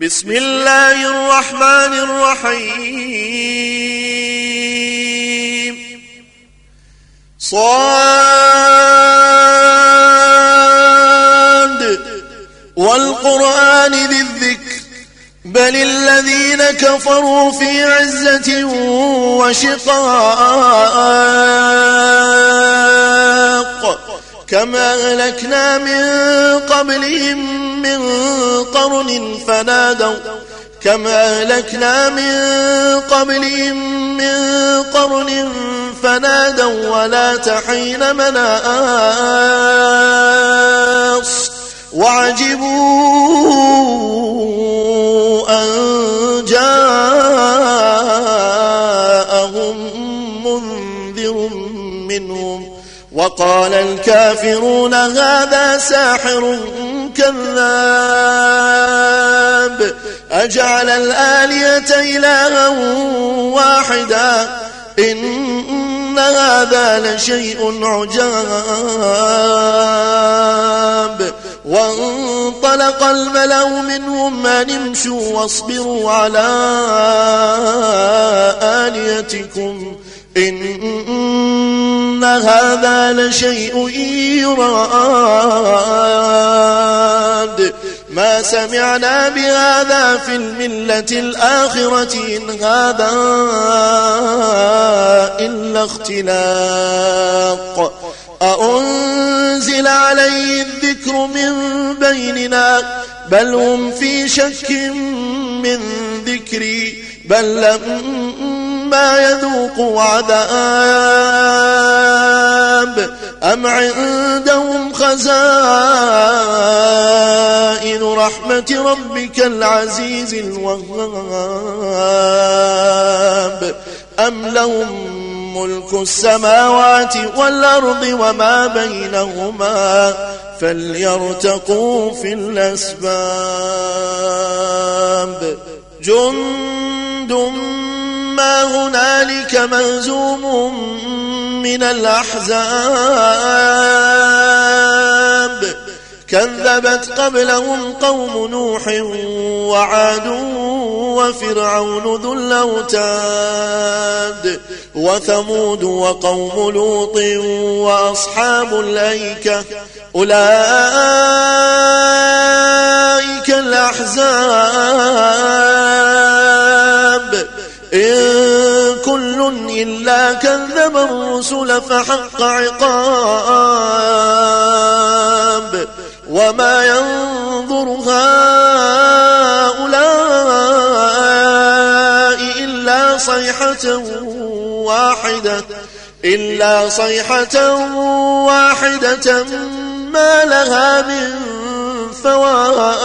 بسم الله الرحمن الرحيم. صاد. والقرآن ذي الذكر. بل الذين كفروا في عزة وشقاق. كما أهلكنا من قبلهم من قرن فنادوا كما أهلكنا من قبلهم من قرن فنادوا ولا تحين مناص وعجبوا أن جاءهم منذر منهم وقال الكافرون هذا ساحر كذاب. أجعل الآلية إلها واحدا. إن هذا لشيء عجاب. وانطلق الملأ منهم أن امشوا واصبروا على آليتكم إن هذا لشيء يراد ما سمعنا بهذا في الملة الآخرة إن هذا إلا اختلاق. أأنزل عليه الذكر من بيننا؟ بل هم في شك من ذكري. بل يذوقوا عذاب أم عندهم خزائن رحمة ربك العزيز الوهاب أم لهم ملك السماوات والأرض وما بينهما فليرتقوا في الأسباب جند ما هنالك مهزوم من الأحزاب كذبت قبلهم قوم نوح وعاد وفرعون ذو الأوتاد وثمود وقوم لوط وأصحاب الأيكة أولئك الأحزاب إلا كذب الرسل فحق عقاب وما ينظر هؤلاء إلا صيحة واحدة إلا صيحة واحدة ما لها من فواق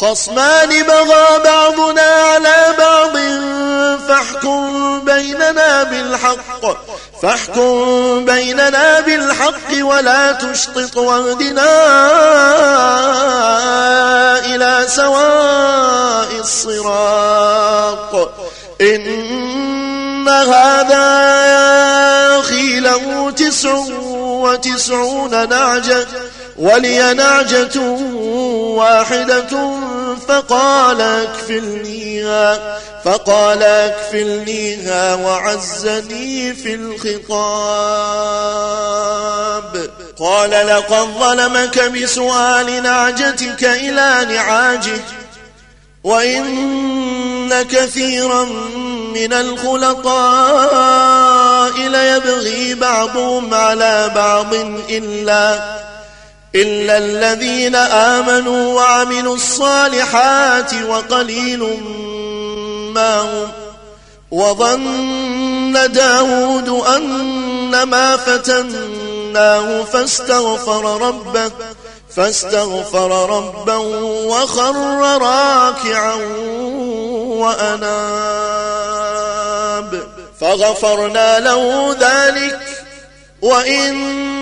خصمان بغى بعضنا على بعض فاحكم بيننا بالحق. فاحكم بيننا بالحق ولا تشطط واهدنا إلى سواء الصراط. إن هذا أخي له تسع وتسعون نعجة. ولي نعجة واحدة فقال اكفلنيها فقال اكفلنيها وعزني في الخطاب. قال لقد ظلمك بسؤال نعجتك إلى نعاجه وإن كثيرا من الخلطاء ليبغي بعضهم على بعض إلا إلا الذين آمنوا وعملوا الصالحات وقليل ما هم وظن داود أن ما فتناه فاستغفر ربه فاستغفر ربه وخر راكعا وأناب فغفرنا له ذلك وإن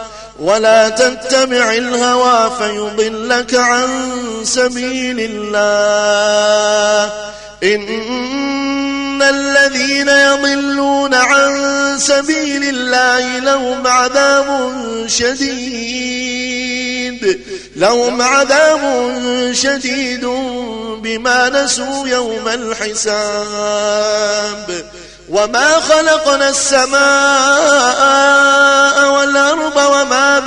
ولا تتبع الهوى فيضلك عن سبيل الله. إن الذين يضلون عن سبيل الله لهم عذاب شديد. لهم عذاب شديد بما نسوا يوم الحساب. وما خلقنا السماء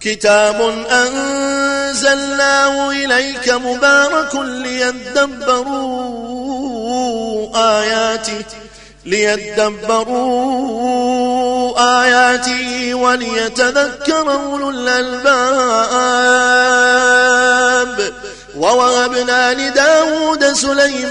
كتاب أنزلناه إليك مبارك ليدبروا آياته ليدبروا آياته وليتذكر أولو الألباب. ووهبنا لداود سليمان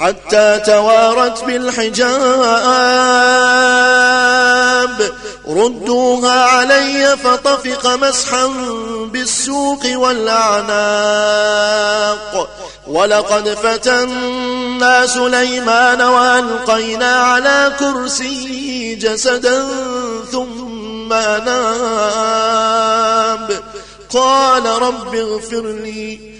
حتى توارت بالحجاب. ردوها علي فطفق مسحا بالسوق والأعناق. ولقد فتنا سليمان وألقينا على كرسي جسدا ثم ناب قال رب اغفر لي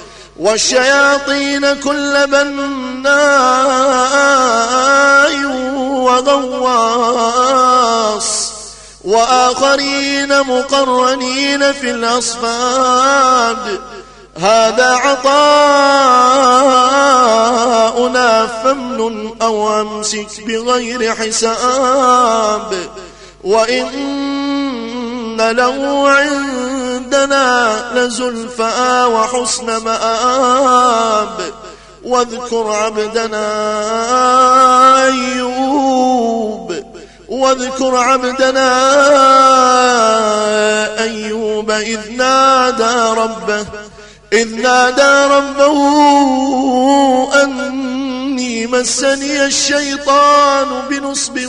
والشياطين كل بناء وغواص وآخرين مقرنين في الأصفاد. هذا عطاؤنا فمن أو أمسك بغير حساب. وإن له عندنا لزلفى وحسن مآب. واذكر عبدنا أيوب. واذكر عبدنا أيوب إذ نادى ربه. إذ نادى ربه أني مسني الشيطان بنصب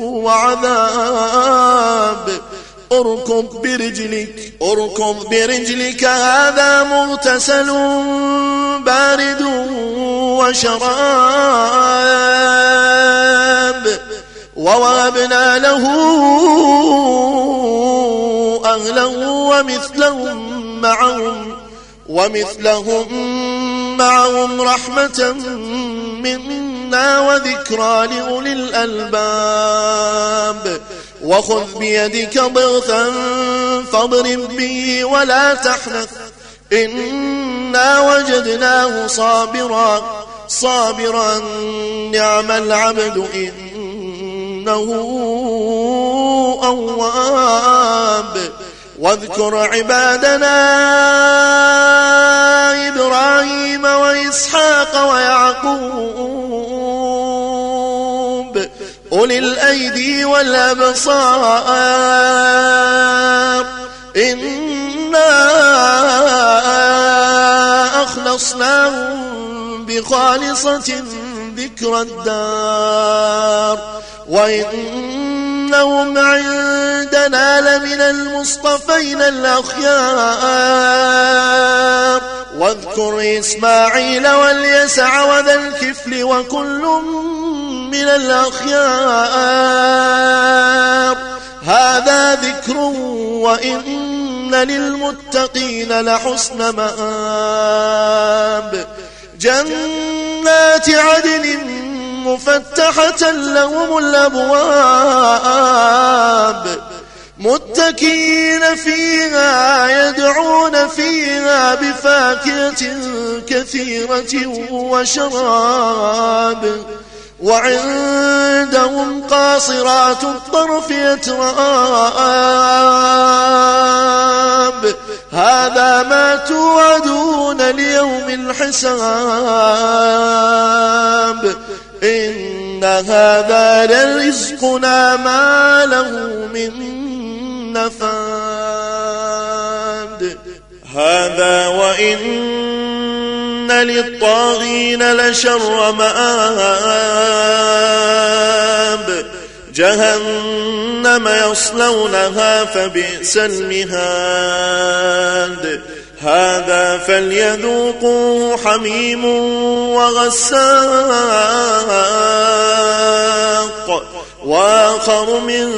وعذاب. اركض برجلك اركض برجلك هذا مغتسل بارد وشراب. ووابنا له أهله ومثلهم معهم ومثلهم معهم رحمة منا وذكرى لأولي الألباب. وخذ بيدك ضغثا فاضرب به ولا تحنث. إنا وجدناه صابرا صابرا نعم العبد إنه أواب. واذكر عبادنا إبراهيم وإسحاق ويعقوب أولي الأيدي والأبصار إنا أخلصناهم بخالصة ذكر الدار وإنهم عندنا لمن المصطفين الأخيار واذكر إسماعيل واليسع وذا الكفل وكل من الأخيار. هذا ذكر وإن للمتقين لحسن مآب. جنات عدن مفتحة لهم الأبواب. متكين فيها يدعون فيها بفاكهة كثيرة وشراب. وعندهم قاصرات الطرف يتراب. هذا ما توعدون ليوم الحساب. إن هذا لرزقنا ما له من نفاد. هذا وإن للطاغين لشر مآب. جهنم يصلونها فبئس المهاد. هذا فليذوقوه حميم وغساق وآخر من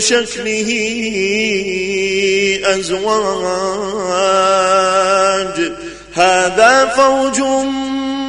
شكله أزواج. هذا فوج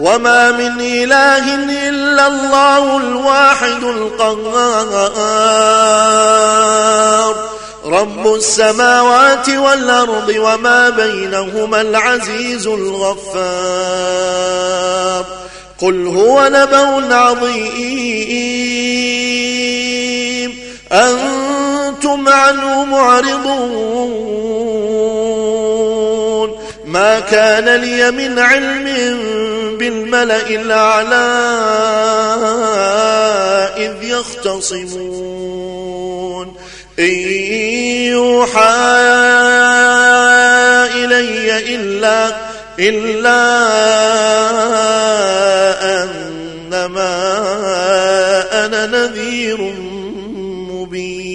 وما من إله إلا الله الواحد القهار. رب السماوات والأرض وما بينهما العزيز الغفار. قل هو نبأ عظيم. أنتم عنه معرضون. ما كان لي من علم بالملأ الأعلى إذ يختصمون. إن يوحى إلي إلا إلا أنما أنا نذير مبين.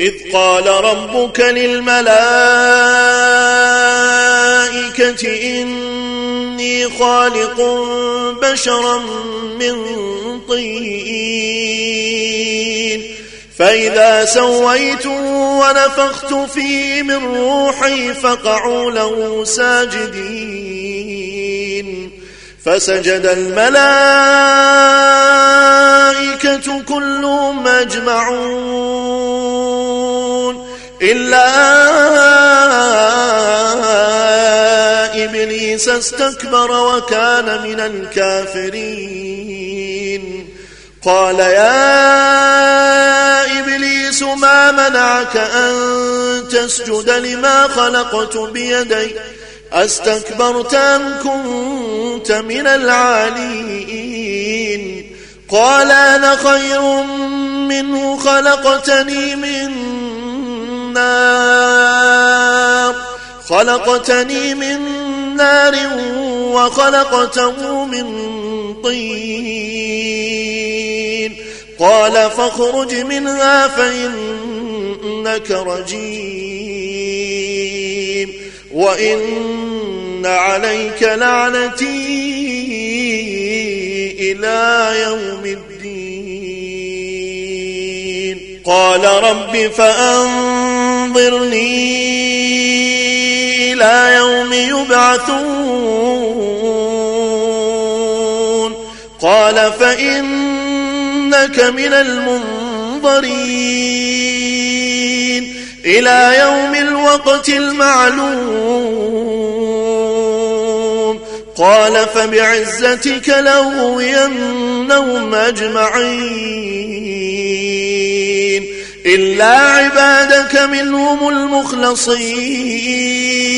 إذ قال ربك للملائكة إني خالق بشرا من طين. فإذا سويت ونفخت فيه من روحي فقعوا له ساجدين. فسجد الملائكة كلهم أجمعون. إلا إبليس استكبر وكان من الكافرين. قال يا إبليس ما منعك أن تسجد لما خلقت بيدي؟ أستكبرت أم كنت من العالين؟ قال أنا خير منه خلقتني من نار خلقتني من نار وخلقته من طين. قال فاخرج منها فإنك رجيم. وإن عليك لعنتي إلى يوم الدين. قال رب فأنظرني إلى يوم يبعثون. قال فإنك من المنظرين. إلى يوم الوقت المعلوم. قال فبعزتك لأغوينهم أجمعين. إلا عبادك منهم المخلصين.